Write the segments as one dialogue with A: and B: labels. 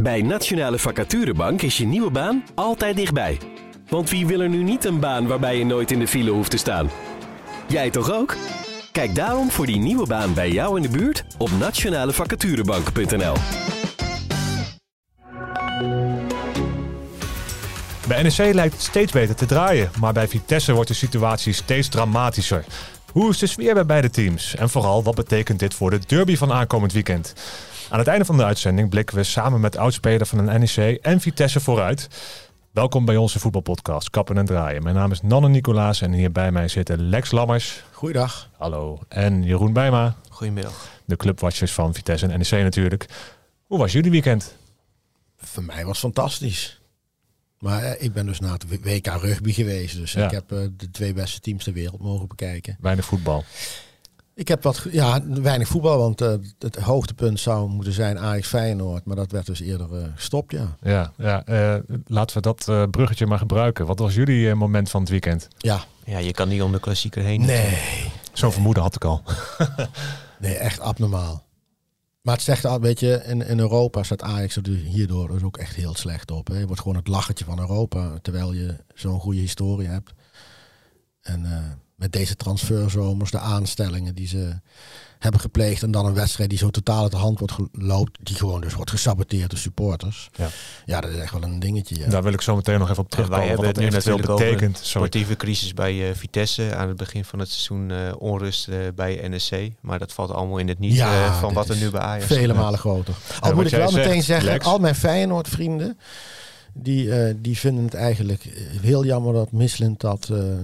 A: Bij Nationale Vacaturebank is je nieuwe baan altijd dichtbij. Want wie wil er nu niet een baan waarbij je nooit in de file hoeft te staan? Jij toch ook? Kijk daarom voor die nieuwe baan bij jou in de buurt op nationalevacaturebank.nl.
B: Bij NEC lijkt het steeds beter te draaien, maar bij Vitesse wordt de situatie steeds dramatischer. Hoe is de sfeer bij beide teams? En vooral, wat betekent dit voor de derby van aankomend weekend? Aan het einde van de uitzending blikken we samen met oudspeler van een NEC en Vitesse vooruit. Welkom bij onze voetbalpodcast Kappen en Draaien. Mijn naam is Nanne Nicolaas en hier bij mij zitten Lex Lammers.
C: Goeiedag.
B: Hallo. En Jeroen Bijma.
D: Goedemiddag.
B: De clubwatchers van Vitesse en NEC natuurlijk. Hoe was jullie weekend?
C: Voor mij was het fantastisch. Maar eh, ik ben dus naar het WK rugby geweest. Dus
B: Ja.
C: ik heb eh, de twee beste teams ter wereld mogen bekijken.
B: Weinig voetbal.
C: Ik heb wat, ja, weinig voetbal. Want eh, het hoogtepunt zou moeten zijn Ajax Feyenoord. Maar dat werd dus eerder gestopt, ja.
B: Ja, ja eh, laten we dat eh, bruggetje maar gebruiken. Wat was jullie moment van het weekend?
C: Ja,
D: Ja, je kan niet om de klassieker heen.
C: nee.
B: Zo'n vermoeden had ik al.
C: Nee, echt abnormaal. Maar het zegt al, weet je, in, in Europa staat Ajax er dus hierdoor dus ook echt heel slecht op. Hè. Je wordt gewoon het lachertje van Europa, terwijl je zo'n goede historie hebt. En eh, met deze transferzomers, de aanstellingen die ze hebben gepleegd en dan een wedstrijd die zo totaal uit de hand wordt gelopen, die gewoon dus wordt gesaboteerd door supporters.
B: Ja.
C: Ja, dat is echt wel een dingetje. Ja.
B: Daar wil ik zo meteen nog even op
D: wij
B: terugkomen.
D: hebben
B: Wat
D: het
B: dat
D: natuurlijk over
B: betekent. Sorry.
D: sportieve crisis bij eh, Vitesse. Aan het begin van het seizoen eh, onrust eh, bij NSC. Maar dat valt allemaal in het niet
C: Ja,
D: eh, van wat er nu bij Ajax
C: Vele malen groter. Al moet ik wel
B: zegt,
C: meteen zeggen,
B: Lex.
C: al mijn Feyenoord vrienden, die, eh, die vinden het eigenlijk heel jammer dat Mislint dat eh, eh,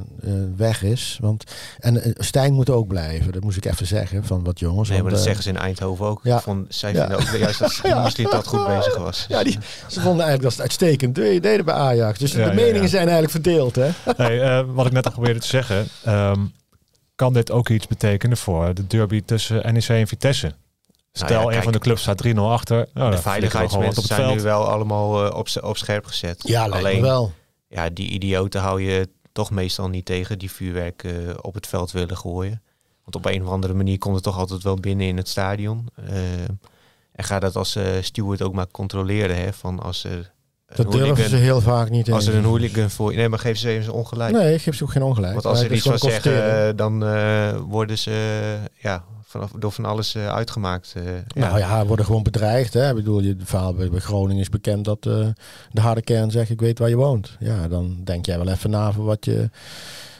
C: weg is. Want, en Stijn moet ook blijven, dat moest ik even zeggen van wat jongens.
D: Nee, maar
C: want,
D: dat zeggen ze in Eindhoven ook.
C: ja.
D: Van, zij
C: Ja.
D: vinden ook juist dat
C: Ja.
D: Misliet dat goed bezig was.
C: Ja, die, ze vonden eigenlijk dat ze het uitstekend de- deden bij Ajax. Dus
B: Ja,
C: de
B: ja,
C: meningen
B: ja.
C: zijn eigenlijk verdeeld. Hè?
B: Hey, eh, wat ik net al probeerde te zeggen. ehm, kan dit ook iets betekenen voor de derby tussen NEC en Vitesse? Stel,
D: Nou ja,
B: een
D: kijk,
B: van de clubs staat 3-0 achter. Nou,
D: de veiligheidsmensen
B: op het
D: zijn nu
B: veld.
D: wel allemaal eh, op, op scherp gezet.
C: Ja,
D: Alleen,
C: wel.
D: ja, die idioten hou je toch meestal niet tegen die vuurwerk eh, op het veld willen gooien. Want op een of andere manier komt het toch altijd wel binnen in het stadion. Eh, en ga dat als eh, steward ook maar controleren. Hè, van als er
C: Dat durven ze heel vaak niet.
D: als er een hooligan voor... Nee, maar geef ze even ongelijk.
C: Nee, ik geef ze ook geen ongelijk.
D: Want als er iets van zeggen, eh, dan eh, worden ze ja, vanaf, door van alles eh, uitgemaakt. eh, ja.
C: Nou ja, worden gewoon bedreigd. Hè? Ik bedoel, je het verhaal bij, bij Groningen is bekend dat eh, de harde kern zegt: Ik weet waar je woont. Ja, dan denk jij wel even na voor wat je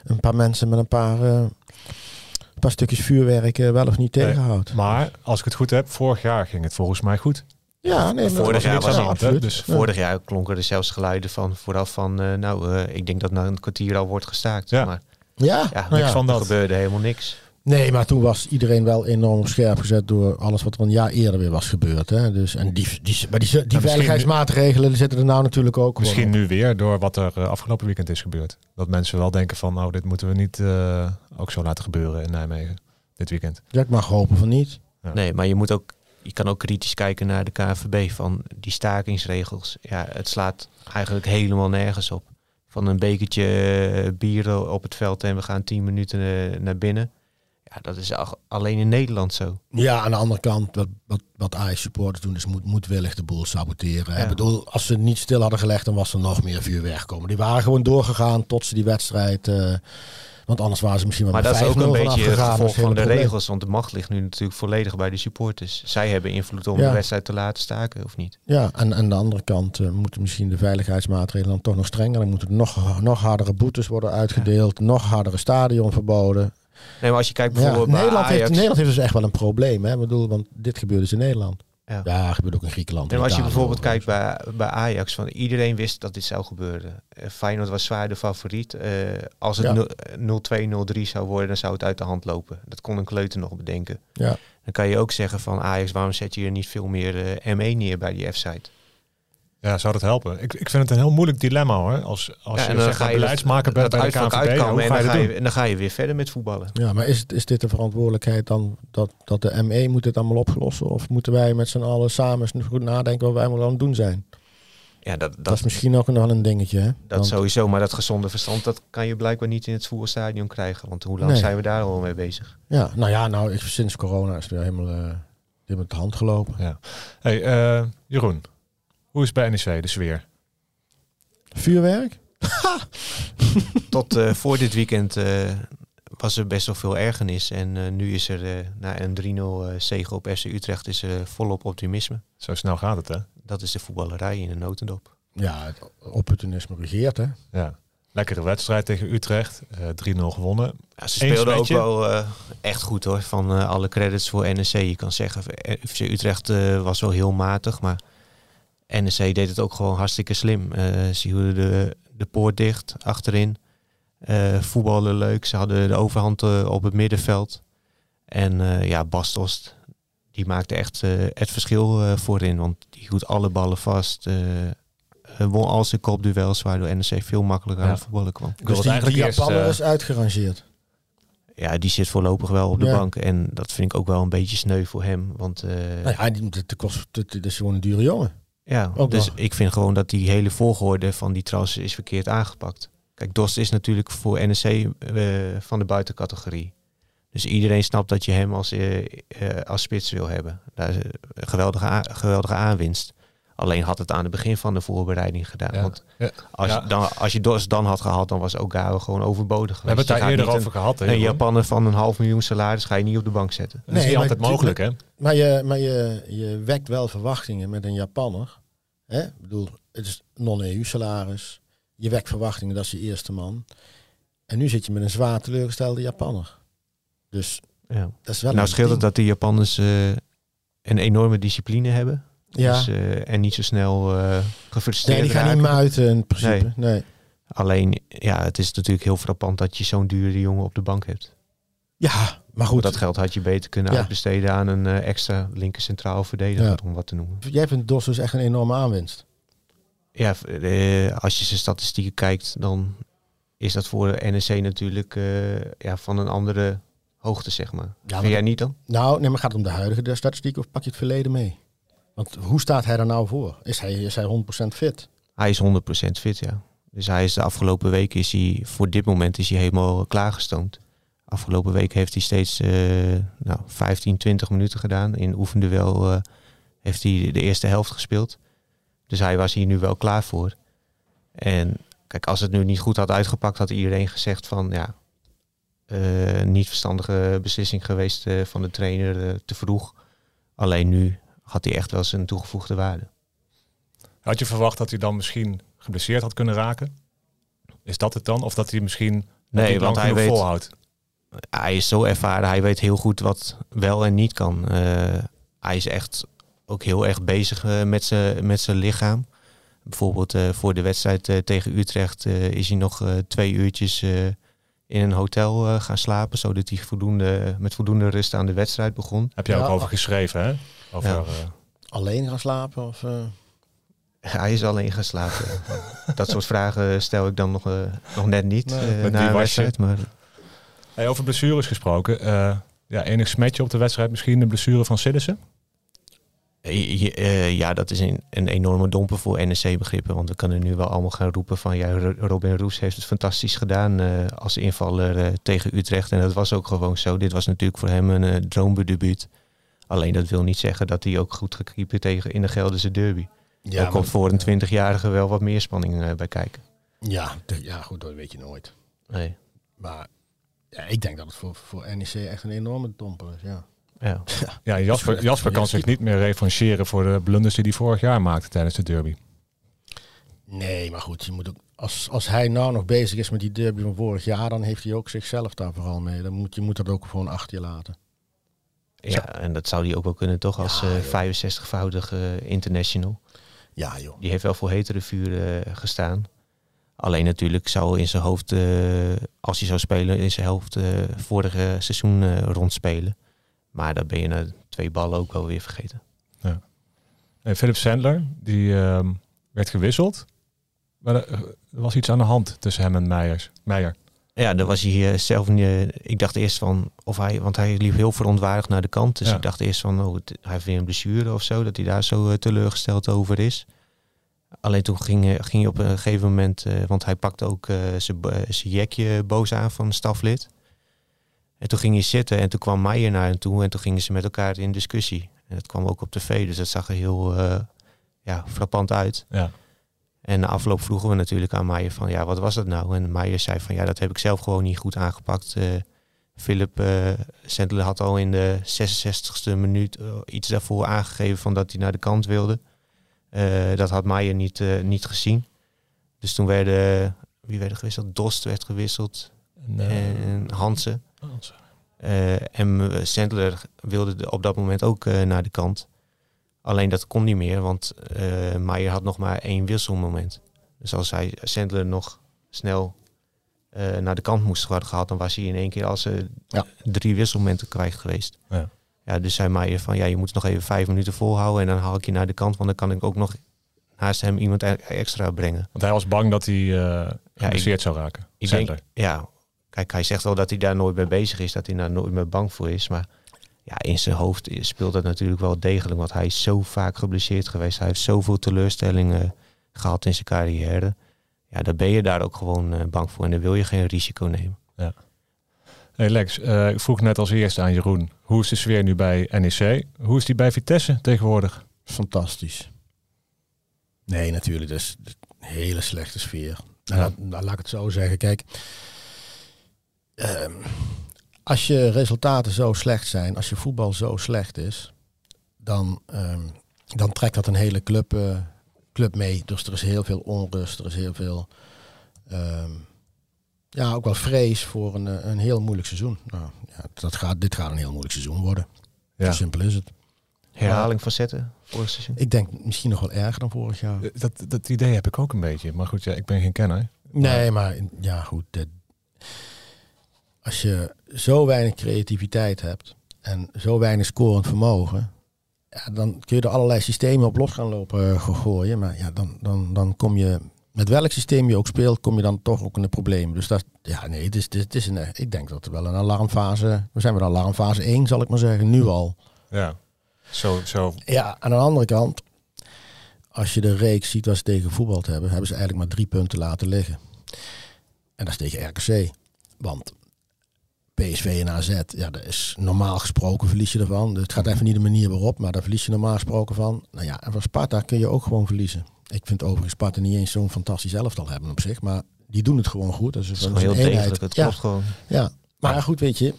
C: een paar mensen met een paar, eh, een paar stukjes vuurwerk wel of niet
B: Nee,
C: tegenhoudt.
B: Maar als ik het goed heb, vorig jaar ging het volgens mij goed.
C: Ja, nee, maar
D: Vorig jaar was het,
C: absoluut.
B: dus
C: Ja.
D: Vorig jaar klonken er zelfs geluiden van vooraf van... eh, nou, eh, ik denk dat na een kwartier al wordt gestaakt.
B: Ja.
D: Maar
C: Ja,
D: ja,
C: nou
B: niks van
D: er
B: dat.
D: gebeurde helemaal niks.
C: Nee, maar toen was iedereen wel enorm scherp gezet door alles wat er een jaar eerder weer was gebeurd. Hè? Dus, en die, die, maar die, die veiligheidsmaatregelen zitten er nou natuurlijk ook gewoon
B: Misschien
C: op.
B: nu weer door wat er eh, afgelopen weekend is gebeurd. Dat mensen wel denken van, nou, dit moeten we niet eh, ook zo laten gebeuren in Nijmegen. Dit weekend.
C: Ja, ik mag hopen van niet.
B: Ja.
D: Nee, maar je moet ook... Je kan ook kritisch kijken naar de KNVB van die stakingsregels. Ja, het slaat eigenlijk helemaal nergens op. Van een bekertje eh, bier op het veld en we gaan tien minuten naar binnen. Ja, dat is al- alleen in Nederland zo.
C: Ja, aan de andere kant, wat, wat, wat Ajax supporters doen, is moed, moedwillig de boel saboteren.
D: Ja.
C: Ik bedoel, als ze niet stil hadden gelegd, dan was er nog meer vuurwerk komen. Die waren gewoon doorgegaan tot ze die wedstrijd... eh, want anders waren ze misschien wel
D: Maar dat is ook
C: 5-0
D: een beetje het gevolg
C: het
D: van de
C: probleem.
D: regels. Want de macht ligt nu natuurlijk volledig bij de supporters. Zij hebben invloed om
C: Ja.
D: de wedstrijd te laten staken, of niet?
C: Ja, en aan de andere kant eh, moeten misschien de veiligheidsmaatregelen dan toch nog strenger. Dan moeten nog, nog hardere boetes worden uitgedeeld, nog hardere stadion verboden.
D: Nee, maar als je kijkt
C: Ja,
D: bijvoorbeeld bij
C: Nederland, heeft. Nederland heeft dus echt wel een probleem. Hè? Ik bedoel, want dit gebeurt dus in Nederland.
D: Ja.
C: Ja, gebeurt ook in Griekenland.
D: En als je bijvoorbeeld kijkt bij, bij Ajax, van iedereen wist dat dit zou gebeuren. Eh, Feyenoord was zwaar de favoriet. Eh, als het
C: Ja.
D: nul- eh, 0-2, 0-3 zou worden, dan zou het uit de hand lopen. Dat kon een kleuter nog bedenken.
C: Ja.
D: Dan kan je ook zeggen van Ajax, waarom zet je er niet veel meer eh, ME neer bij die F-site?
B: Ja, zou dat helpen? Ik, ik vind het een heel moeilijk dilemma hoor. Als, als
D: Ja,
B: je zeg beleidsmaker bent bij de KNVB,
D: uitkomen en
B: ga je
D: dan ga, je, en dan ga je weer verder met voetballen.
C: Ja, maar is, het- is dit de verantwoordelijkheid dan dat, dat de ME moet het allemaal oplossen? Of moeten wij met z'n allen samen eens goed nadenken wat wij allemaal aan het doen zijn?
D: Ja, dat,
C: Dat,
D: dat,
C: is misschien ook nog een dingetje. Hè?
D: dat
C: Want-
D: sowieso. Maar dat gezonde verstand, dat kan je blijkbaar niet in het voerstadion krijgen. Want hoe lang
C: Nee.
D: zijn we daar al mee bezig?
C: Ja, nou ja, nou, ik- sinds corona is het weer helemaal, helemaal uit de hand gelopen.
B: Ja. Hey, eh, Jeroen, Hoe is het bij NEC de sfeer?
C: Vuurwerk?
D: Tot eh, voor dit weekend eh, was er best wel veel ergernis. En eh, nu is er eh, na een 3-0 eh, zege op FC Utrecht is er volop optimisme.
B: Zo snel gaat het, hè?
D: Dat is de voetballerij in een notendop.
C: Ja, het opportunisme regeert, hè?
B: Ja. Lekkere wedstrijd tegen Utrecht. eh 3-0 gewonnen.
D: Ja, ze speelden ook wel eh, echt goed hoor. Van eh, alle credits voor NEC. Je kan zeggen, FC Utrecht eh, was wel heel matig. Maar NEC deed het ook gewoon hartstikke slim. Eh, ze hielden de, de poort dicht achterin. Eh voetballen leuk. Ze hadden de overhand eh, op het middenveld. En eh, ja, Bastos, die maakte echt eh, het verschil voorin. Want die hield alle ballen vast. won al zijn kopduels, waardoor NEC veel makkelijker aan
B: Ja.
D: het voetballen kwam.
B: Ik wil
C: Dus die, die
B: eigenlijk eerst...
C: Japaner is uitgerangeerd.
D: Ja, die zit voorlopig wel op de
C: Ja.
D: bank. En dat vind ik ook wel een beetje sneu voor hem. Want eh,
C: Nou ja, die, dat, kost, dat is gewoon een dure jongen.
D: Ja,
C: ook
D: dus
C: nog.
D: ik vind gewoon dat die hele volgorde van die transfer is verkeerd aangepakt. Kijk, Dost is natuurlijk voor NEC eh, van de buitencategorie. Dus iedereen snapt dat je hem als, eh, eh, als spits wil hebben. Daar is een geweldige, geweldige aanwinst. Alleen had het aan het begin van de voorbereiding gedaan.
B: Ja.
D: Want
B: Ja.
D: als,
B: Ja.
D: je, dan, als je Dost dan had gehad, dan was Ogawa gewoon overbodig
B: We hebben het
D: geweest.
B: daar eerder over gehad. hè,
D: Een, een
B: Jeroen?
D: Japaner van een half miljoen salaris ga je niet op de bank zetten.
B: Dat is
C: Nee,
B: niet altijd mogelijk, hè?
C: Maar je, maar je, je wekt wel verwachtingen met een Japanner. Hè? Ik bedoel, het is non-EU salaris. Je wekt verwachtingen, dat is je eerste man. En nu zit je met een zwaar teleurgestelde Japanner. Dus
D: Ja.
C: dat is wel
D: Nou
C: een
D: scheelt het dat de Japanners eh, een enorme discipline hebben.
C: Ja,
D: Dus, eh, en niet zo snel eh gefrustreerd
C: nee, die gaan niet
D: raken.
C: muiten in principe. Nee.
D: Alleen, ja, het is natuurlijk heel frappant dat je zo'n dure jongen op de bank hebt.
C: Ja, maar goed.
D: Dat geld had je beter kunnen
C: Ja.
D: uitbesteden aan een eh, extra linker centraal verdediger,
C: Ja.
D: om wat te noemen.
C: Jij vindt Dos dus echt een enorme aanwinst.
D: Ja, eh, als je zijn statistieken kijkt, dan is dat voor NEC natuurlijk eh, ja, van een andere hoogte, zeg maar.
C: maar
D: Vind jij niet dan?
C: Nou, nee, maar gaat het om de huidige statistiek of pak je het verleden mee? Want hoe staat hij er nou voor? Is hij, is hij 100% fit?
D: Hij is 100% fit, ja. Dus hij is de afgelopen week is hij, voor dit moment is hij helemaal klaargestoomd. Afgelopen week heeft hij steeds eh, nou, 15, 20 minuten gedaan. In oefenduel eh heeft hij de eerste helft gespeeld. Dus hij was hier nu wel klaar voor. En kijk, als het nu niet goed had uitgepakt, had iedereen gezegd van ja, eh, niet verstandige beslissing geweest van de trainer te vroeg. Alleen nu had hij echt wel zijn toegevoegde waarde.
B: Had je verwacht dat hij dan misschien geblesseerd had kunnen raken? Is dat het dan? Of dat hij misschien
D: Nee, want hij weet,
B: volhoudt?
D: hij is zo ervaren. Hij weet heel goed wat wel en niet kan. Eh, hij is echt ook heel erg bezig eh, met zijn met zijn lichaam. Bijvoorbeeld eh, voor de wedstrijd eh, tegen Utrecht eh, is hij nog eh, twee uurtjes eh, in een hotel eh, gaan slapen. Zodat hij voldoende, met voldoende rust aan de wedstrijd begon.
B: Heb jij
C: Ja,
B: ook over geschreven, hè?
D: Ja.
B: eh,
C: Alleen gaan slapen? Of, eh?
D: Hij is alleen gaan slapen. Dat soort vragen stel ik dan nog, eh, nog net niet
C: Nee.
D: eh,
B: Met
D: na een wedstrijd. Maar
B: hey, over blessures gesproken. eh, ja, enig smetje op de wedstrijd. Misschien de blessure van?
D: Eh, eh, ja, dat is een, een enorme domper voor NEC-begrippen. Want we kunnen nu wel allemaal gaan roepen van... ja, Ro- Robin Roes heeft het fantastisch gedaan eh, als invaller eh, tegen Utrecht. En dat was ook gewoon zo. Dit was natuurlijk voor hem een uh, droomdebuut. Alleen dat wil niet zeggen dat hij ook goed gekiepen tegen in de Gelderse derby.
C: Ja,
D: Daar komt voor een 20-jarige wel wat meer spanning eh, bij kijken.
C: Ja, de- ja, goed, dat weet je nooit.
D: Nee.
C: Maar ja, ik denk dat het voor, voor NEC echt een enorme domper is. Ja.
D: Ja.
B: Ja, Jasper, Jasper kan zich niet meer revancheren voor de blunders die hij vorig jaar maakte tijdens de derby.
C: Nee, maar goed, je moet ook, als, als hij nou nog bezig is met die derby van vorig jaar, dan heeft hij ook zichzelf daar vooral mee. Dan moet je moet dat ook gewoon achter je laten.
D: Ja, en dat zou hij ook wel kunnen toch als
C: Ja,
D: eh,
C: joh.
D: 65-voudige international.
C: Ja, joh.
D: Die heeft wel voor hetere vuur eh, gestaan. Alleen natuurlijk zou in zijn hoofd, eh, als hij zou spelen, in zijn hoofd eh, vorige seizoen eh, rondspelen. Maar dan ben je na twee ballen ook wel weer vergeten.
B: En Philip Sandler, die ehm, werd gewisseld. Maar er was iets aan de hand tussen hem en Meijers. Meijer.
D: Ja, daar was hij eh, zelf niet. eh, ik dacht eerst van, of hij, want hij liep heel verontwaardigd naar de kant. Dus
B: Ja.
D: ik dacht eerst van, oh, hij heeft weer een blessure of zo, dat hij daar zo eh, teleurgesteld over is. Alleen toen ging, ging hij op een gegeven moment, want hij pakte ook zijn jekje boos aan van een staflid. En toen ging hij zitten en toen kwam Meijer naar hem toe en toen gingen ze met elkaar in discussie. En dat kwam ook op tv, dus dat zag er heel, ja, frappant uit.
B: Ja.
D: En na afloop vroegen we natuurlijk aan Maier van ja, wat was dat nou? En Maier zei van ja, dat heb ik zelf gewoon niet goed aangepakt. Eh Philip uh, Sendler had al in de 66ste minuut eh, iets daarvoor aangegeven van dat hij naar de kant wilde. Dat had Maier niet, niet gezien. Dus toen werden, wie werden gewisseld? Dost werd gewisseld
B: En,
D: en Hansen. Eh, en Sandler wilde de- op dat moment ook naar de kant. Alleen dat kon niet meer, want eh Maier had nog maar één wisselmoment. Dus als hij Sandler nog snel eh, naar de kant moest worden gehaald, dan was hij in één keer als ze
C: Ja.
D: drie wisselmomenten kwijt geweest.
B: Ja.
D: Ja, dus zei Maier van ja, je moet nog even vijf minuten volhouden en dan haal ik je naar de kant, want dan kan ik ook nog naast hem iemand e- extra brengen.
B: Want hij was bang dat hij eh geblesseerd zou raken.
D: Ik
B: Sandler.
D: denk, ja, kijk, hij zegt wel dat hij daar nooit mee bezig is, dat hij daar nooit meer bang voor is. Maar ja, in zijn hoofd speelt dat natuurlijk wel degelijk, want hij is zo vaak geblesseerd geweest. Hij heeft zoveel teleurstellingen gehad in zijn carrière. Ja, dan ben je daar ook gewoon eh, bang voor en dan wil je geen risico nemen.
B: Hey Lex, eh, ik vroeg net als eerste aan Jeroen. Hoe is de sfeer nu bij NEC? Hoe is die bij Vitesse tegenwoordig?
C: Fantastisch. Nee, natuurlijk. Dat is een hele slechte sfeer. Nou,
B: Ja.
C: laat, nou, laat ik het zo zeggen. Kijk, ehm, als je resultaten zo slecht zijn, als je voetbal zo slecht is, dan, ehm, dan trekt dat een hele club, eh, club mee. Dus er is heel veel onrust, er is heel veel, ehm, ja, ook wel vrees voor een, eh, een heel moeilijk seizoen. Nou, ja, dat gaat, dit gaat een heel moeilijk seizoen worden.
B: Ja.
C: Zo simpel is het.
D: Herhaling van zetten vorig seizoen.
C: Ik denk misschien nog wel erger dan vorig jaar.
B: Eh, Dat, dat idee heb ik ook een beetje. Maar goed, ja, ik ben geen kenner.
C: Nee, maar ja, goed. dit- als je zo weinig creativiteit hebt en zo weinig scorend vermogen, ja, dan kun je er allerlei systemen op los gaan lopen eh, gooien. Maar ja, dan, dan, dan kom je, met welk systeem je ook speelt, kom je dan toch ook in de problemen. Dus dat, ja, nee, het is, het is, het is een, ik denk dat er wel een alarmfase, we zijn weer alarmfase 1, zal ik maar zeggen, nu al.
B: Ja. Zo, zo.
C: Ja, aan de andere kant, als je de reeks ziet waar ze tegen voetbald hebben, hebben ze eigenlijk maar drie punten laten liggen. En dat is tegen RKC. Want PSV en AZ, ja, dat is normaal gesproken verlies je ervan. Dus het gaat even niet de manier waarop, maar daar verlies je normaal gesproken van. Nou ja, en van Sparta kun je ook gewoon verliezen. Ik vind overigens Sparta niet eens zo'n fantastisch elftal hebben op zich, maar die doen het gewoon goed. Dat is,
D: gewoon heel
C: een eenheid.
D: degelijk, het
C: Ja.
D: klopt gewoon.
C: Ja, maar goed, weet je,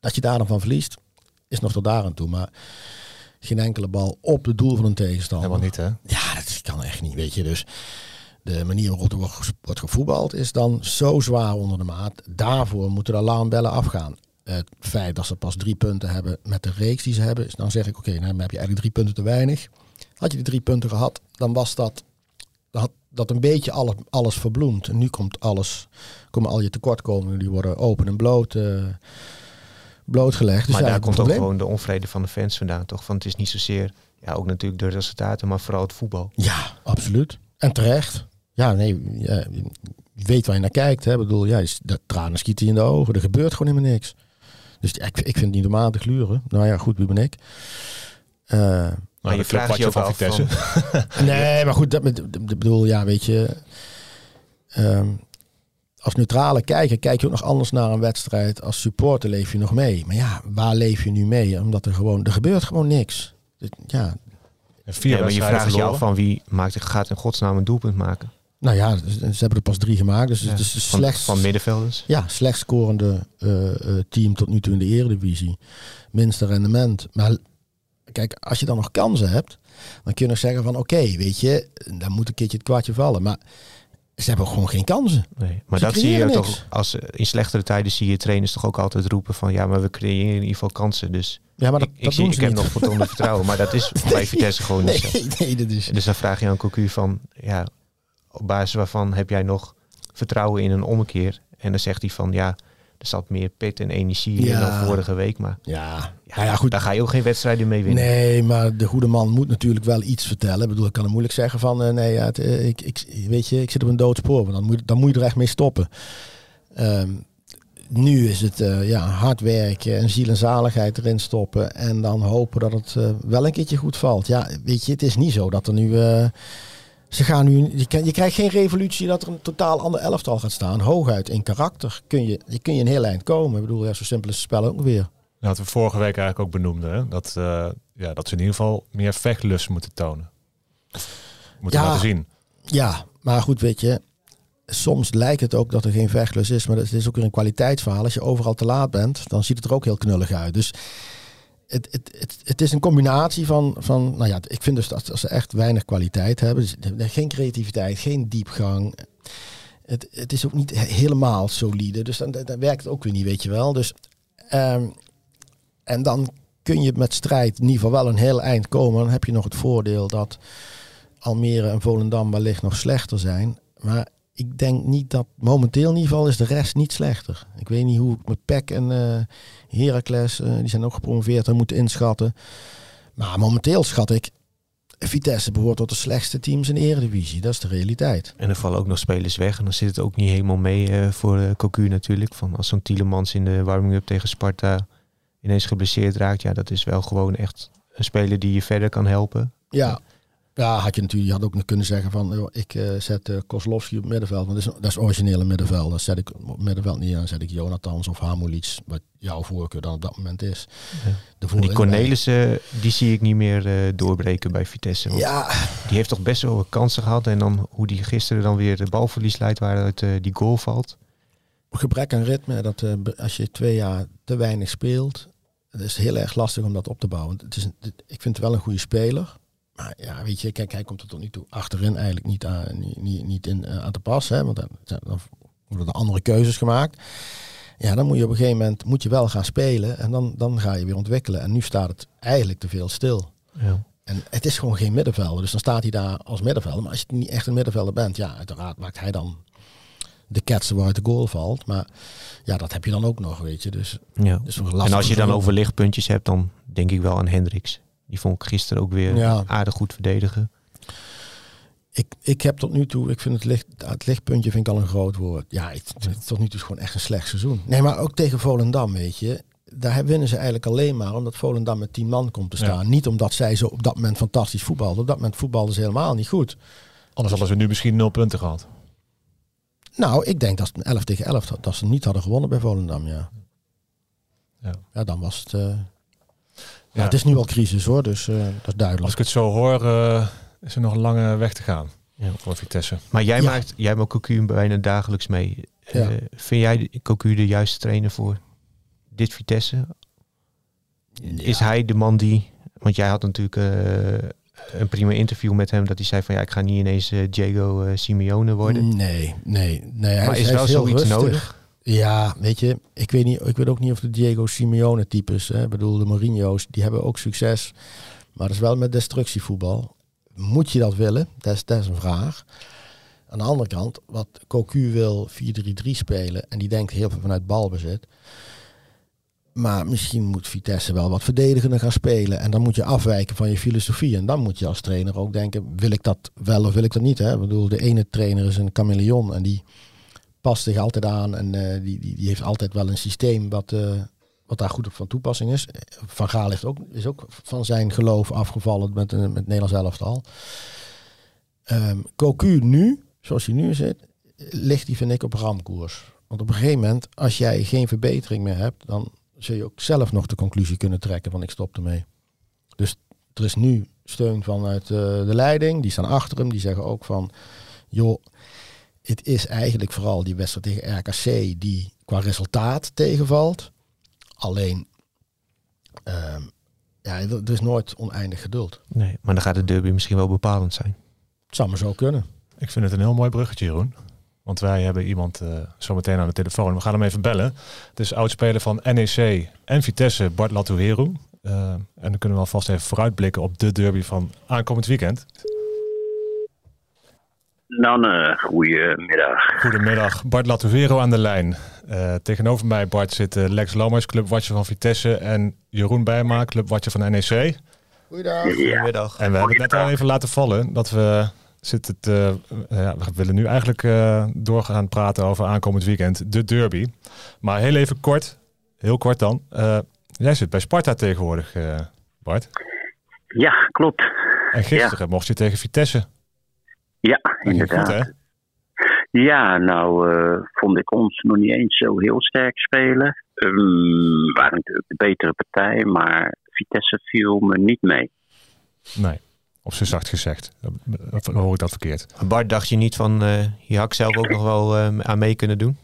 C: dat je daar dan van verliest, is nog tot daar aan toe. Maar geen enkele bal op het doel van een tegenstander.
B: Helemaal niet, hè?
C: Ja, dat kan echt niet, weet je. Dus de manier waarop er wordt gevoetbald is dan zo zwaar onder de maat. Daarvoor moeten de alarmbellen afgaan. Het feit dat ze pas drie punten hebben met de reeks die ze hebben, is dan zeg ik, oké, nou, dan heb je eigenlijk drie punten te weinig. Had je die drie punten gehad, dan was dat, dan had dat een beetje alles, alles verbloemd. En nu komt alles, komen al je tekortkomingen, die worden open en bloot, eh, blootgelegd. Dus
D: maar daar komt ook gewoon de onvrede van de fans vandaan, toch? Want het is niet zozeer, ja, ook natuurlijk de resultaten, maar vooral het voetbal.
C: Ja, absoluut. En terecht. Ja, nee, ja, je weet waar je naar kijkt. Hè. Ik bedoel, ja, de tranen schieten je in de ogen. Er gebeurt gewoon helemaal niks. Dus ik, ik vind het niet normaal te gluren. Nou ja, goed, wie ben ik? Eh,
B: Nou,
D: je vraagt je ook
B: van
C: nee, maar goed, dat, bedoel, ja, weet je... ehm, als neutrale kijker kijk je ook nog anders naar een wedstrijd. Als supporter leef je nog mee. Maar ja, waar leef je nu mee? Omdat er gewoon, er gebeurt gewoon niks. Ja,
B: En Vier
D: Ja, maar je vraagt je af van wie maakt, gaat in godsnaam een doelpunt maken.
C: Nou ja, ze hebben er pas drie gemaakt. Dus
D: Ja,
C: het is de
D: van, middenvelders.
C: Ja, slecht scorende eh, eh, team tot nu toe in de eredivisie. Minste rendement. Maar kijk, als je dan nog kansen hebt, dan kun je nog zeggen van oké, weet je, dan moet een keertje het kwartje vallen. Maar ze hebben gewoon geen kansen.
D: Nee, maar
C: Ze
D: dat zie je toch als eh, in slechtere tijden zie je trainers toch ook altijd roepen van ja, maar we creëren in ieder geval kansen. Dus
C: Ja, maar dat,
D: ik, ik,
C: dat
D: zie, ik heb
C: niet.
D: nog voldoende vertrouwen, maar dat is bij Vitesse gewoon niet zo.
C: Nee, nee, dat is...
D: Dus dan vraag je aan Cocu van ja, op basis waarvan heb jij nog vertrouwen in een ommekeer? En dan zegt hij van ja, er zat meer pit en energie in dan vorige week, maar
C: Ja,
D: ja,
C: nou ja, goed.
D: daar ga je ook geen wedstrijden mee winnen.
C: Nee, maar de goede man moet natuurlijk wel iets vertellen. Ik bedoel, ik kan hem moeilijk zeggen van, eh, nee, ja, het, eh, ik, ik, weet je, ik zit op een doodspoor. Want dan moet, dan moet je er echt mee stoppen. Ehm, nu is het eh, ja, hard werken en ziel en zaligheid erin stoppen. En dan hopen dat het wel een keertje goed valt. Ja, weet je, het is niet zo dat er nu... ze gaan nu, je, krijgt geen revolutie dat er een totaal ander elftal gaat staan. Hooguit in karakter kun je, je, kun je een heel eind komen. Ik bedoel, ja, zo simpel is het spel ook weer.
B: Wat we vorige week eigenlijk ook benoemden. Hè? Dat, eh, ja, dat ze in ieder geval meer vechtlust moeten tonen. Moet je
C: Ja.
B: laten zien.
C: Ja, maar goed, weet je. Soms lijkt het ook dat er geen vechtlust is, maar het is ook weer een kwaliteitsverhaal. Als je overal te laat bent, dan ziet het er ook heel knullig uit. Dus het, het, het, is een combinatie van, van, nou ja, ik vind dus dat als ze echt weinig kwaliteit hebben, geen creativiteit, geen diepgang. Het, het is ook niet he- helemaal solide, dus dan, dan werkt het ook weer niet, weet je wel. Dus, ehm, en dan kun je met strijd in ieder geval wel een heel eind komen. Dan heb je nog het voordeel dat Almere en Volendam wellicht nog slechter zijn. Maar ik denk niet dat momenteel in ieder geval is de rest niet slechter. Ik weet niet hoe ik met PEC en eh Heracles, eh, die zijn ook gepromoveerd, en moeten inschatten. Maar momenteel schat ik, Vitesse behoort tot de slechtste teams in de Eredivisie. Dat is de realiteit.
D: En er vallen ook nog spelers weg. En dan zit het ook niet helemaal mee eh, voor eh Cocu natuurlijk. Van als zo'n Tielemans in de warming-up tegen Sparta ineens geblesseerd raakt. Ja, dat is wel gewoon echt een speler die je verder kan helpen.
C: Ja. Ja, had je natuurlijk, je had ook nog kunnen zeggen van, joh, ik eh, zet uh, Kozlowski op middenveld, want dat is, dat is originele middenveld. Dat zet ik op middenveld niet aan, zet ik Jonathans of Hamulic, wat jouw voorkeur dan op dat moment is.
D: Ja.
C: De
D: die Cornelissen, die zie ik niet meer eh, doorbreken bij Vitesse. Want
C: Ja,
D: Die heeft toch best wel wat kansen gehad. En dan hoe die gisteren dan weer de balverlies leidt waaruit die goal valt.
C: gebrek aan ritme, dat als je twee jaar te weinig speelt, het is heel erg lastig om dat op te bouwen. Het is, ik vind het wel een goede speler. Maar ja, weet je, kijk, hij komt er tot nu toe achterin eigenlijk niet aan, niet, niet, in, eh, aan te passen. Hè, want dan, dan worden er andere keuzes gemaakt. Ja, dan moet je op een gegeven moment moet je wel gaan spelen. En dan, dan ga je weer ontwikkelen. En nu staat het eigenlijk te veel stil.
D: Ja.
C: En het is gewoon geen middenvelder. Dus dan staat hij daar als middenvelder. Maar als je niet echt een middenvelder bent, ja, uiteraard maakt hij dan de ketsen waaruit de goal valt. Maar ja, dat heb je dan ook nog, weet je. Dus,
D: Ja.
C: dus
D: En als je dan over lichtpuntjes hebt, dan denk ik wel aan Hendricks. Die vond ik gisteren ook weer
C: Ja.
D: aardig goed verdedigen.
C: Ik, ik heb tot nu toe, ik vind het, licht, het lichtpuntje vind ik al een groot woord. Ja, het, het- tot nu toe is gewoon echt een slecht seizoen. Nee, maar ook tegen Volendam, weet je. Daar winnen ze eigenlijk alleen maar omdat Volendam met 10 man komt te staan. Niet omdat zij zo op dat moment fantastisch voetbalden. Op dat moment voetbalden ze helemaal niet goed.
B: Anders hadden ze nu misschien nul punten gehad.
C: Nou, ik denk dat het een 11 tegen 11 had- dat ze niet hadden gewonnen bij Volendam, ja.
B: Ja.
C: Ja, dan was het... eh,
B: Ja.
C: het is nu al crisis hoor, dus eh, dat is
B: Als
C: duidelijk.
B: ik het zo hoor, eh, is er nog een lange weg te gaan
D: Ja.
B: voor Vitesse.
D: Maar jij
C: Ja.
D: maakt, jij maakt Cocu bijna dagelijks mee. Eh, vind jij Cocu de juiste trainer voor dit Vitesse? Is hij de man die... Want jij had natuurlijk eh, een prima interview met hem. Dat hij zei van ja, ik ga niet ineens eh, Diego Simeone worden.
C: Nee, nee, nee. hij
D: maar is
C: hij
D: wel
C: heel
D: zoiets
C: rustig.
D: nodig?
C: Ja, weet je, ik weet, niet, ik weet ook niet of de Diego Simeone types, hè, bedoel de Mourinho's, die hebben ook succes. Maar dat is wel met destructievoetbal. Moet je dat willen? Dat is, dat is een vraag. Aan de andere kant, wat Cocu wil 4-3-3 spelen en die denkt heel veel vanuit balbezit. Maar misschien moet Vitesse wel wat verdedigender gaan spelen. En dan moet je afwijken van je filosofie. En dan moet je als trainer ook denken, wil ik dat wel of wil ik dat niet? Hè? Ik bedoel, de ene trainer is een chameleon en die past zich altijd aan. En eh, die, die, die heeft altijd wel een systeem wat, eh, wat daar goed op van toepassing is. Van Gaal heeft ook, is ook van zijn geloof afgevallen met, een met Nederlands elftal. Ehm Cocu nu, zoals hij nu zit, ligt hij vind ik op ramkoers. Want op een gegeven moment, als jij geen verbetering meer hebt, dan zul je ook zelf nog de conclusie kunnen trekken van ik stop ermee. Dus er is nu steun vanuit eh, de leiding, die staan achter hem, die zeggen ook van, joh, het is eigenlijk vooral die wedstrijd tegen RKC die qua resultaat tegenvalt. Alleen, ehm, ja, er is nooit oneindig geduld.
D: Nee, maar dan gaat de derby misschien wel bepalend zijn.
C: Het zou maar zo kunnen.
B: Ik vind het een heel mooi bruggetje, Jeroen. Want wij hebben iemand eh zometeen aan de telefoon. We gaan hem even bellen. Het is oudspeler van NEC en Vitesse, Bart Latouheru. Eh, en dan kunnen we alvast even vooruitblikken op de derby van aankomend weekend.
E: Dan een goedemiddag.
B: Goedemiddag, Bart Latouheru aan de lijn. Eh, tegenover mij, Bart, zit eh, Lex Lammers, clubwatcher van Vitesse. En Jeroen Bijma, clubwatcher van NEC.
C: Goeiedag.
E: Ja,
D: Goedemiddag.
B: En we hebben het net al even laten vallen dat we zitten te, eh, ja, we willen nu eigenlijk eh, doorgaan praten over aankomend weekend, de derby. Maar heel even kort, heel kort dan. Eh, jij zit bij Sparta tegenwoordig, eh, Bart.
E: ja klopt.
B: En gisteren mocht je tegen Vitesse.
E: Ja, inderdaad.
B: goed?
E: Ja, nou eh, vond ik ons nog niet eens zo heel sterk spelen. Ehm, We waren natuurlijk de betere partij, maar Vitesse viel me niet mee.
B: Nee. Op zijn zacht gezegd. Of hoor ik dat verkeerd?
D: Bart, dacht je niet van, uh, je had zelf ook nog wel uh, aan mee kunnen doen?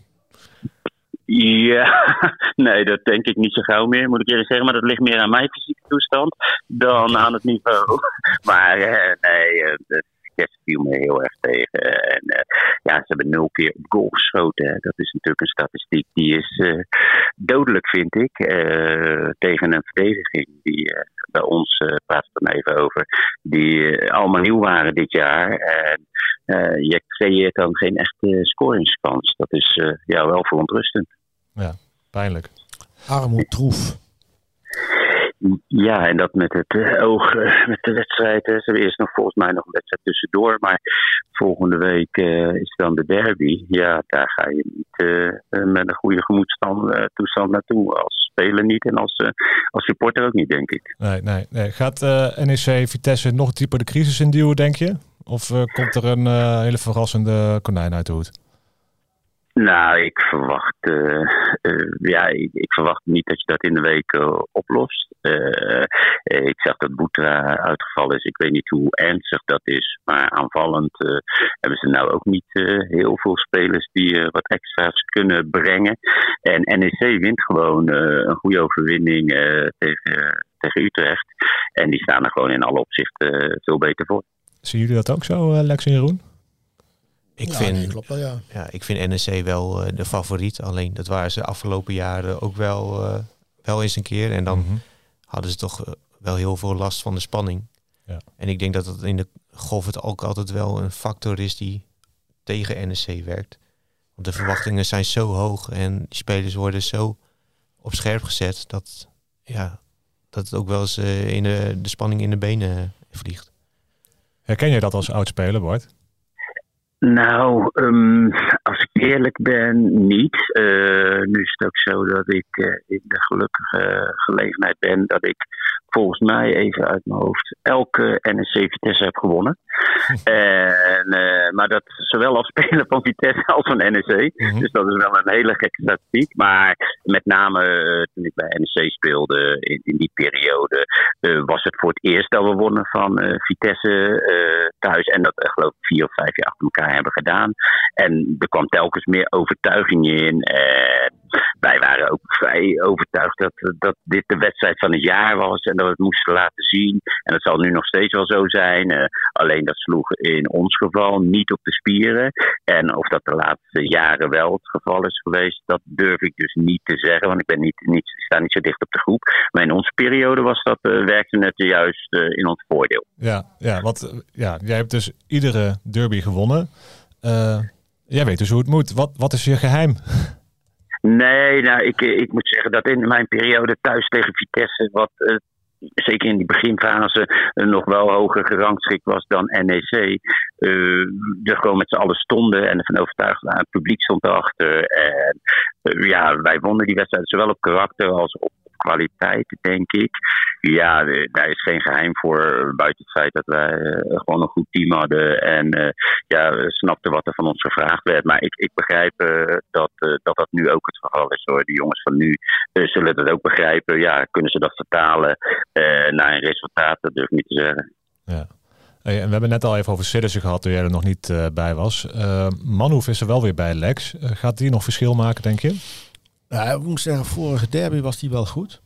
E: Ja, nee, dat denk ik niet zo gauw meer, moet ik eerlijk zeggen. Maar dat ligt meer aan mijn fysieke toestand dan aan het niveau. Maar uh, nee, Vitesse viel me heel erg tegen. En ja, ze hebben nul keer op goal geschoten. Dat is natuurlijk een statistiek die is dodelijk, vind ik. tegen een verdediging die bij ons, uh, praat het dan even over, die allemaal nieuw waren dit jaar. En je creëert dan geen echte scoringskans. Dat is ja, wel verontrustend.
B: Ja, pijnlijk.
C: Armoed troef.
E: Ja, en dat met het uh, oog uh, met de wedstrijd. Ze hebben eerst nog volgens mij nog een wedstrijd tussendoor. Maar volgende week uh, is dan de derby. Ja, daar ga je niet met een goede gemoedstoestand toestand naartoe. Als speler niet en als, als supporter ook niet, denk ik.
B: Nee, nee, nee. Gaat NEC Vitesse nog dieper de crisis induwen, denk je? Of komt er een hele verrassende konijn uit de hoed?
E: Nou, ik verwacht, uh, uh, ja, ik, verwacht niet dat je dat in de week uh, oplost. ik zeg dat Boetra uitgevallen is. Ik weet niet hoe ernstig dat is. Maar aanvallend hebben ze nou ook niet heel veel spelers die wat extra's kunnen brengen. En NEC wint gewoon een goede overwinning tegen, tegen Utrecht. En die staan er gewoon in alle opzichten veel beter voor.
B: Zien jullie dat ook zo, Lex en Jeroen?
D: Ik,
C: ja,
D: vind,
C: nee, klopt wel, ja.
D: ja, ik vind NEC wel uh, de favoriet. Alleen dat waren ze de afgelopen jaren ook wel, uh, wel eens een keer. En dan mm -hmm. hadden ze toch uh, wel heel veel last van de spanning.
B: Ja.
D: En ik denk dat het in de golf het ook altijd wel een factor is die tegen NEC werkt. Want de verwachtingen zijn zo hoog en die spelers worden zo op scherp gezet dat, ja, dat het ook wel eens in de, de spanning in de benen vliegt.
B: Herken je dat als oud-speler, Bart?
E: Nou, um, als ik eerlijk ben, niet. Uh, nu is het ook zo dat ik uh, in de gelukkige gelegenheid ben dat ik volgens mij even uit mijn hoofd elke NSC Vitesse heb gewonnen. en, uh, maar dat zowel als speler van Vitesse als van NEC. Mm -hmm. Dus dat is wel een hele gekke statistiek. Maar met name uh, toen ik bij NEC speelde in, in die periode, uh, was het voor het eerst dat we wonnen van Vitesse thuis. En dat geloof ik vier of vijf jaar achter elkaar hebben gedaan. En er kwam telkens meer overtuiging in. Wij waren ook vrij overtuigd dat, dat dit de wedstrijd van het jaar was. En dat we het moesten laten zien. En dat zal nu nog steeds wel zo zijn. alleen dat sloeg in ons geval niet op de spieren. En of dat de laatste jaren wel het geval is geweest, dat durf ik dus niet te zeggen. Want ik ben niet, niet, sta niet zo dicht op de groep. Maar in onze periode was dat, uh, werkte het juist uh, in ons voordeel.
B: Ja, ja, want ja, jij hebt dus iedere derby gewonnen. Jij weet dus hoe het moet. Wat, wat is je geheim?
E: Nee, nou, ik, ik moet zeggen dat in mijn periode thuis tegen Vitesse, wat uh, zeker in die beginfase nog wel hoger gerangschikt was dan NEC. Uh, er gewoon met z'n allen stonden en ervan overtuigd waren. Het publiek stond erachter. En ja, wij wonnen die wedstrijd zowel op karakter als op kwaliteit, denk ik. Ja, daar is geen geheim voor, buiten het feit dat wij uh, gewoon een goed team hadden en uh, ja, snapten wat er van ons gevraagd werd. Maar ik, ik begrijp uh, dat, dat dat nu ook het geval is hoor. De jongens van nu zullen dat ook begrijpen. Ja, kunnen ze dat vertalen naar een resultaat? Dat durf ik niet te zeggen.
B: Ja. En we hebben net al even over Siddersen gehad toen jij er nog niet bij was. Manhoef is er wel weer bij Lex. Gaat die nog verschil maken, denk je?
C: Ja, ik moet zeggen, vorige derby was die wel goed.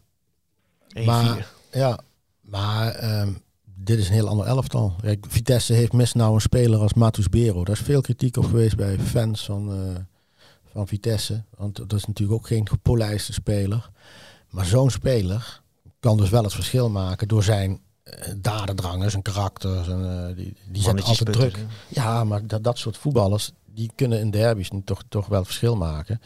D: 1-4.
C: Maar, ja, maar um, dit is een heel ander elftal. Kijk, Vitesse heeft mis nou een speler als Matus Bero. Daar is veel kritiek op geweest bij fans van, uh, van Vitesse. Want dat is natuurlijk ook geen gepolijste speler. Maar zo'n speler kan dus wel het verschil maken door zijn uh, dadendrang, zijn karakter. Zijn, uh, die die zijn altijd druk. Ja, maar dat, dat soort voetballers, die kunnen in derbies toch, toch wel het verschil maken.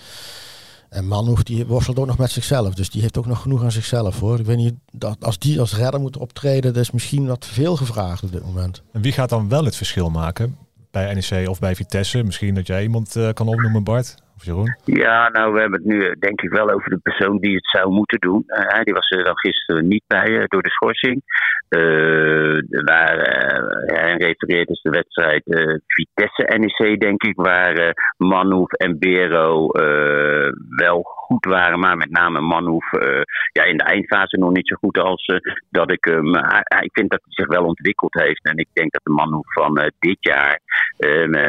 C: En Manhoef die worstelt ook nog met zichzelf. Dus die heeft ook nog genoeg aan zichzelf hoor. Ik weet niet, dat als die als redder moet optreden, dat is misschien wat veel gevraagd op dit moment.
B: En wie gaat dan wel het verschil maken? Bij NEC of bij Vitesse? Misschien dat jij iemand uh, kan opnoemen, Bart?
E: Ja, nou, we hebben het nu eh, denk ik wel over de persoon die het zou moeten doen. Uh, die was er dan gisteren niet bij uh, door de schorsing. waar hij refereert is de wedstrijd Vitesse-NEC, denk ik, waar Manhoef en Bero wel goed waren, maar met name Manhoef ja, in de eindfase nog niet zo goed als dat ik hem. ik vind dat hij zich wel ontwikkeld heeft en ik denk dat de Manhoef van dit jaar,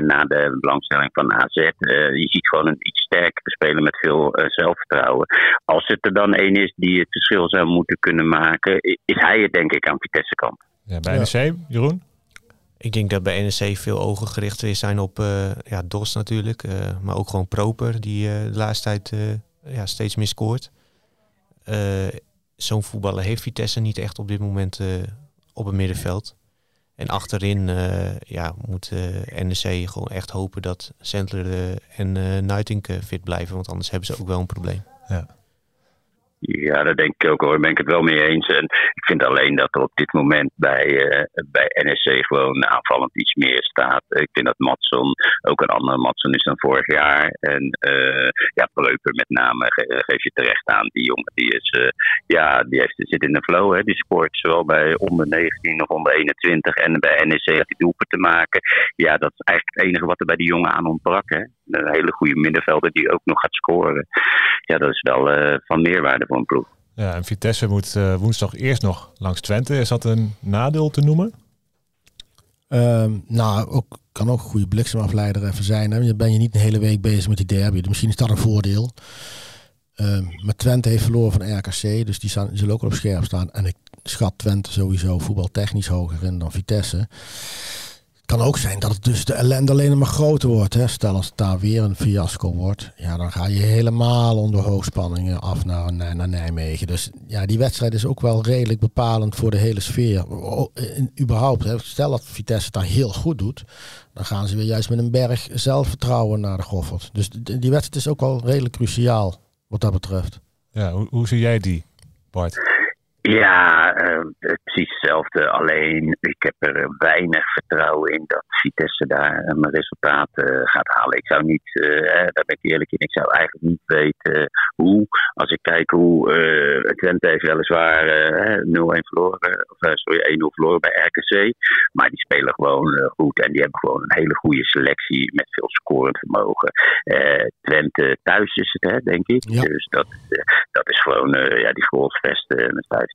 E: na de belangstelling van AZ, je ziet gewoon een iets sterker spelen met veel uh, zelfvertrouwen. Als het er dan één is die het verschil zou moeten kunnen maken, is hij het denk ik aan Vitesse kant.
B: Ja, bij NEC, Jeroen?
D: Ik denk dat bij NEC veel ogen gericht zijn op uh, ja, Dos natuurlijk. Uh, maar ook gewoon Proper, die de laatste tijd ja, steeds meer scoort. Zo'n voetballer heeft Vitesse niet echt op dit moment op het middenveld. En achterin uh, ja, moet uh, NEC gewoon echt hopen dat Sentler uh, en Nuitink fit blijven. Want anders hebben ze ook wel een probleem.
B: Ja.
E: Ja, dat denk ik ook hoor. Daar ben ik het wel mee eens. En ik vind alleen dat er op dit moment bij, uh, bij NSC gewoon aanvallend iets meer staat. Ik vind dat Matson ook een andere Matson is dan vorig jaar. En uh, ja, Pleuper met name ge geef je terecht aan. Die jongen die is, uh, ja, die heeft, zit in de flow. Hè. Die scoort zowel bij onder 19 of onder 21 en bij NSC had hij doelpen te maken. Ja, dat is eigenlijk het enige wat er bij die jongen aan ontbrak. Hè. Een hele goede middenvelder die ook nog gaat scoren. Ja, dat is wel van meerwaarde voor een ploeg.
B: Ja, en Vitesse moet uh, woensdag eerst nog langs Twente. Is dat een nadeel te noemen?
C: Um, nou, ook, kan ook een goede bliksemafleider even zijn. Hè? Je ben je niet een hele week bezig met die derby. Dus misschien is dat een voordeel. Um, maar Twente heeft verloren van RKC. Dus die, staan, die zullen ook op scherp staan. En ik schat Twente sowieso voetbaltechnisch hoger in dan Vitesse kan ook zijn dat het dus de ellende alleen maar groter wordt. Hè. Stel als het daar weer een fiasco wordt, ja, dan ga je helemaal onder hoogspanningen af naar, naar, Nijmegen. Dus ja, die wedstrijd is ook wel redelijk bepalend voor de hele sfeer. überhaupt, hè. stel dat Vitesse daar heel goed doet, dan gaan ze weer juist met een berg zelfvertrouwen naar de Goffert. Dus die wedstrijd is ook wel redelijk cruciaal wat dat betreft.
B: Ja, hoe, hoe zie jij die, Bart?
E: Ja, uh, precies hetzelfde. Alleen ik heb er weinig vertrouwen in dat Vitesse daar een resultaat uh, gaat halen. Ik zou niet, uh, daar ben ik eerlijk in, ik zou eigenlijk niet weten hoe. Als ik kijk hoe Twente heeft weliswaar 0-1 verloren, of sorry, 1-0 verloren bij RKC. Maar die spelen gewoon goed en die hebben gewoon een hele goede selectie met veel scorend vermogen. Twente thuis is het, hè, denk ik. Ja. Dus dat, dat is gewoon, ja, die goalsvesten met 5 20.000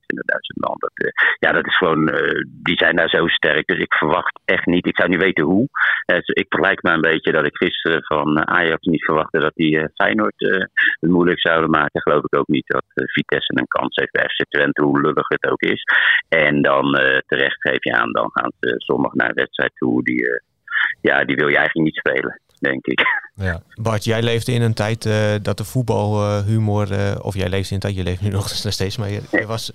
E: man. Dat, uh, ja, dat is gewoon, uh, die zijn daar zo sterk. Dus ik verwacht echt niet, ik zou niet weten hoe. Dus ik vergelijk me een beetje dat ik gisteren van Ajax niet verwachtte dat die Feyenoord het moeilijk zouden maken. Geloof ik ook niet dat Vitesse een kans heeft bij FC Twente, hoe lullig het ook is. En dan terecht geef je aan, dan gaan ze zondag naar een wedstrijd toe. Die, ja, die wil je eigenlijk niet spelen denk ik.
D: Ja. Bart, jij leefde in een tijd uh, dat de voetbalhumor, uh, of jij leefde in een tijd, je leeft nu nog steeds, maar je, je was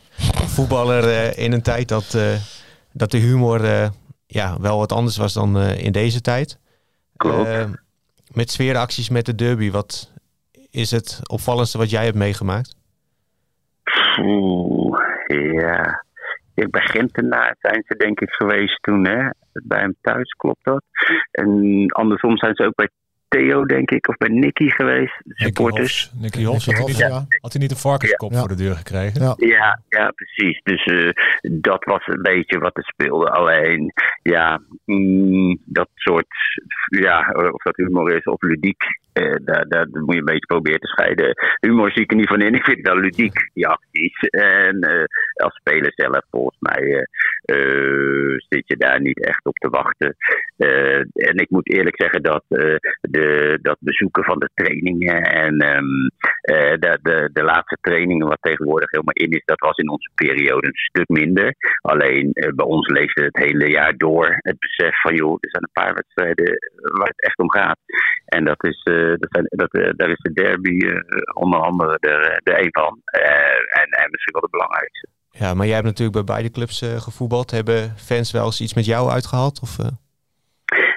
D: voetballer uh, in een tijd dat, dat de humor ja, wel wat anders was dan in deze tijd. met sfeeracties met de derby, wat is het opvallendste wat jij hebt meegemaakt?
E: Oeh, ja. Bij Gentenaar zijn ze denk ik geweest toen, hè? bij hem thuis, klopt dat? En andersom zijn ze ook bij Theo, denk ik, of bij Nicky geweest.
B: supporters. Nicky Hofs, had, Hofs, ja. had hij niet een varkenskop ja. voor de deur gekregen?
E: Ja, ja, ja precies. Dus uh, dat was een beetje wat er speelde. Alleen, ja, mm, dat soort, ja, of dat humor is of ludiek, uh, daar, daar moet je een beetje proberen te scheiden. Humor zie ik er niet van in. Ik vind het wel ludiek, die acties. En uh, als speler zelf, volgens mij, zit je daar niet echt op te wachten. en ik moet eerlijk zeggen dat de, dat bezoeken van de trainingen en um, de, de, de laatste trainingen, wat tegenwoordig helemaal in is, dat was in onze periode een stuk minder. Alleen bij ons leefde het hele jaar door het besef van, joh, er zijn een paar wedstrijden waar het echt om gaat. En dat is, dat zijn, dat, daar is de derby onder andere er, de een van. en, en misschien wel de belangrijkste.
D: Ja, maar jij hebt natuurlijk bij beide clubs gevoetbald. Hebben fans wel eens iets met jou uitgehaald? Of,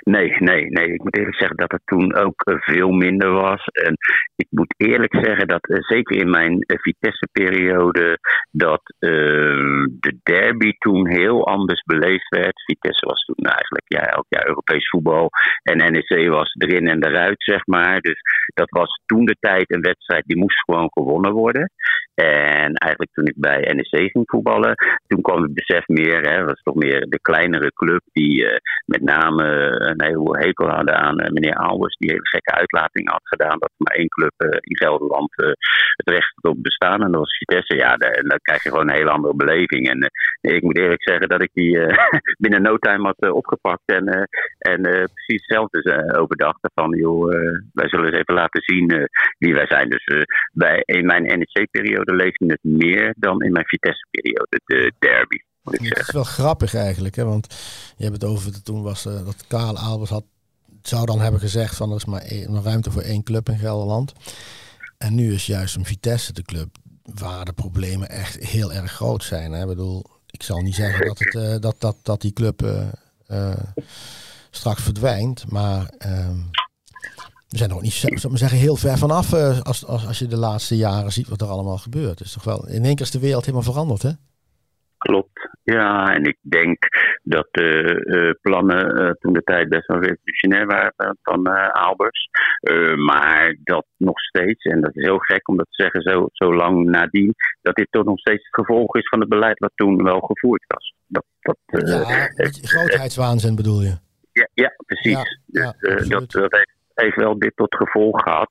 E: Nee, nee, nee. Ik moet eerlijk zeggen dat het toen ook eh, veel minder was. En ik moet eerlijk zeggen dat eh, zeker in mijn eh, Vitesse-periode dat de derby toen heel anders beleefd werd. Vitesse was toen eigenlijk ja, elk jaar Europees voetbal. En NEC was erin en eruit, zeg maar. Dus dat was toen de tijd een wedstrijd die moest gewoon gewonnen worden. En eigenlijk toen ik bij NEC ging voetballen, toen kwam het besef meer, hè, was toch meer de kleinere club die met name een hele hekel hadden aan uh, meneer Albers, die hele gekke uitlating had gedaan dat maar één club uh, in Gelderland het recht op bestaan. En dat was Vitesse. Ja, dan krijg je gewoon een hele andere beleving. En ik moet eerlijk zeggen dat ik die binnen no time had opgepakt en, en precies hetzelfde overdacht. Van joh, wij zullen eens even laten zien wie wij zijn. Dus bij, in mijn NEC-periode leefde het meer dan in mijn Vitesse-periode, de derby.
C: Het is wel grappig eigenlijk, hè? want je hebt het over, toen was uh, dat Karel Albers had, zou dan hebben gezegd van er is maar één, ruimte voor één club in Gelderland. En nu is juist een Vitesse de club waar de problemen echt heel erg groot zijn. Hè? Ik bedoel, ik zal niet zeggen dat, het, uh, dat, dat, dat die club uh, straks verdwijnt, maar ehm, we zijn nog niet, zou zeggen, heel ver vanaf als, als, als je de laatste jaren ziet wat er allemaal gebeurt. is toch wel, in één keer is de wereld helemaal veranderd, hè?
E: Klopt, ja. En ik denk dat de uh, plannen uh, toen de tijd best wel revolutionair waren van Albers. maar dat nog steeds, en dat is heel gek om dat te zeggen zo, zo lang nadien, dat dit toch nog steeds het gevolg is van het beleid wat toen wel gevoerd was. Dat, dat,
C: ja, grootheidswaanzin bedoel je?
E: Ja, ja precies. Ja, dus, dat, dat heeft heeft wel dit tot gevolg gehad.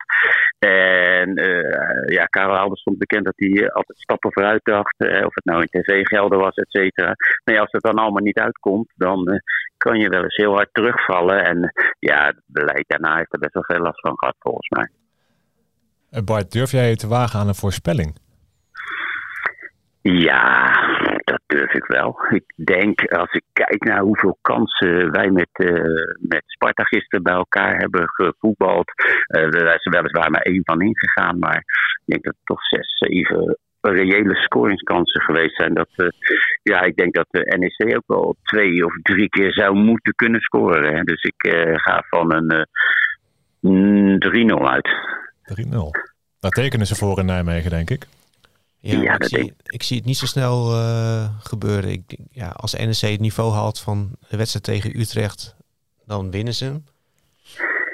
E: En uh, ja, Karel Albers stond bekend dat hij eh, altijd stappen vooruit dacht. Uh, of het nou in tv-gelden was, et cetera. Maar ja, als het dan allemaal niet uitkomt, dan uh, kan je wel eens heel hard terugvallen. En ja, het beleid daarna heeft er best wel veel last van gehad, volgens mij.
B: Bart, durf jij je te wagen aan een voorspelling?
E: Ja, durf ik wel. Ik denk, als ik kijk naar hoeveel kansen wij met, uh, met Sparta gisteren bij elkaar hebben gevoetbald. Uh, daar is er weliswaar maar één van ingegaan, maar ik denk dat het toch zes, zeven reële scoringskansen geweest zijn. Dat, uh, ja, ik denk dat de NEC ook wel twee of drie keer zou moeten kunnen scoren. Hè. Dus ik ga van een 3-0 uit.
B: 3-0. Daar tekenen ze voor in Nijmegen, denk ik.
D: Ja, ik, zie, ik, zie, het niet zo snel uh, gebeuren. Ik, ja, als NEC het niveau haalt van de wedstrijd tegen Utrecht, dan winnen ze hem.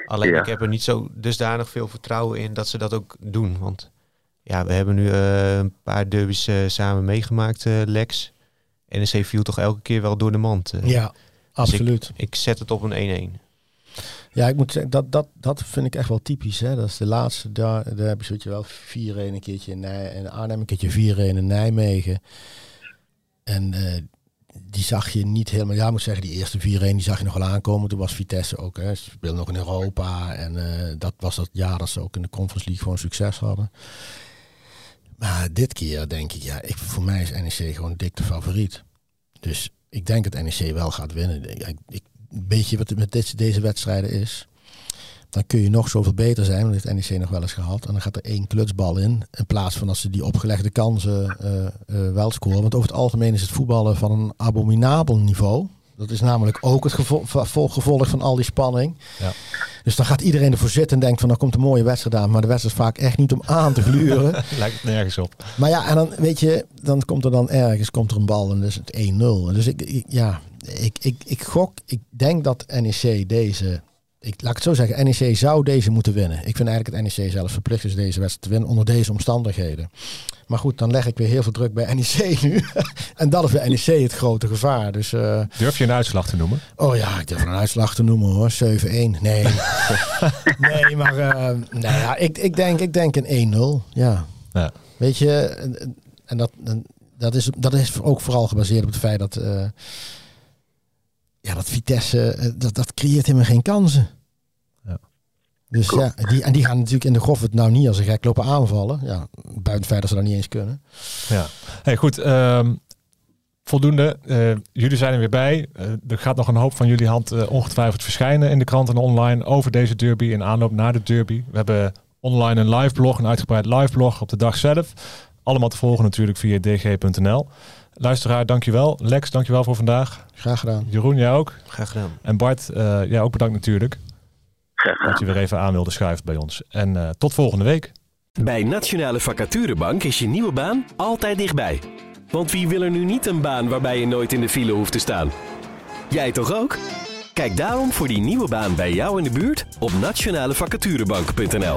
D: Alleen ik heb er niet zo dusdanig veel vertrouwen in dat ze dat ook doen. Want ja, we hebben nu uh, een paar derbies uh, samen meegemaakt, Lex. NEC viel toch elke keer wel door de mand.
C: ja, dus absoluut.
D: Ik, ik, zet het op een 1-1.
C: Ja, ik moet zeggen, dat, dat, dat vind ik echt wel typisch. Hè? Dat is de laatste, daar, daar heb je, je wel 4 een keertje in, Nij in Arnhem, een keertje 4 in Nijmegen. En uh, die zag je niet helemaal, ja, ik moet zeggen, die eerste 4-1 die zag je nog wel aankomen. Toen was Vitesse ook, hè. ze speelden nog in Europa. En uh, dat was dat jaar dat ze ook in de Conference League gewoon succes hadden. Maar dit keer denk ik, ja, ik, voor mij is NEC gewoon dik de favoriet. Dus ik denk dat NEC wel gaat winnen. Ik, ik beetje wat het met dit, deze wedstrijden is. Dan kun je nog zoveel beter zijn, want heeft NEC nog wel eens gehad. En dan gaat er één klutsbal in. In plaats van als ze die opgelegde kansen uh, uh, wel scoren. Want over het algemeen is het voetballen van een abominabel niveau. Dat is namelijk ook het gevolg, gevolg van al die spanning. Ja. Dus dan gaat iedereen ervoor zitten en denkt van, nou komt een mooie wedstrijd aan. Maar de wedstrijd is vaak echt niet om aan te gluren.
B: Lijkt het nergens op.
C: Maar ja, en dan weet je, dan komt er dan ergens komt er een bal en dan is het 1-0. Dus ik, ik, ja, ik, ik, ik gok, ik denk dat NEC deze ik, laat ik het zo zeggen, NEC zou deze moeten winnen. Ik vind eigenlijk het NEC zelfs verplicht is deze wedstrijd te winnen onder deze omstandigheden. Maar goed, dan leg ik weer heel veel druk bij NEC nu. en dat is bij NEC het grote gevaar. Dus, uh,
B: durf je een uitslag te noemen?
C: Oh ja, ik durf een uitslag te noemen hoor. 7-1. Nee. nee, maar uh, nou ja, ik, ik, denk, ik denk een 1-0. Ja. ja. Weet je, en dat, dat, is, dat is ook vooral gebaseerd op het feit dat... Uh, ja, dat Vitesse, dat, dat creëert helemaal geen kansen. Dus ja, die, en die gaan natuurlijk in de grof het nou niet als een gek lopen aanvallen. Ja, buiten dat ze dat niet eens kunnen.
B: Ja, hey, goed. Ehm, voldoende. Uh, jullie zijn er weer bij. Uh, er gaat nog een hoop van jullie hand uh, ongetwijfeld verschijnen in de kranten en online over deze derby in aanloop naar de derby. We hebben online een live blog, een uitgebreid live blog op de dag zelf. Allemaal te volgen natuurlijk via dg.nl. Luisteraar, dankjewel. Lex, dankjewel voor vandaag.
C: Graag gedaan.
B: Jeroen, jij ook.
D: Graag gedaan.
B: En Bart, eh, jij ook bedankt natuurlijk.
E: Graag gedaan.
B: Dat je weer even aan wilde schuiven bij ons. En eh, tot volgende week.
A: Bij Nationale Vacaturebank is je nieuwe baan altijd dichtbij. Want wie wil er nu niet een baan waarbij je nooit in de file hoeft te staan? Jij toch ook? Kijk daarom voor die nieuwe baan bij jou in de buurt op nationalevacaturebank.nl.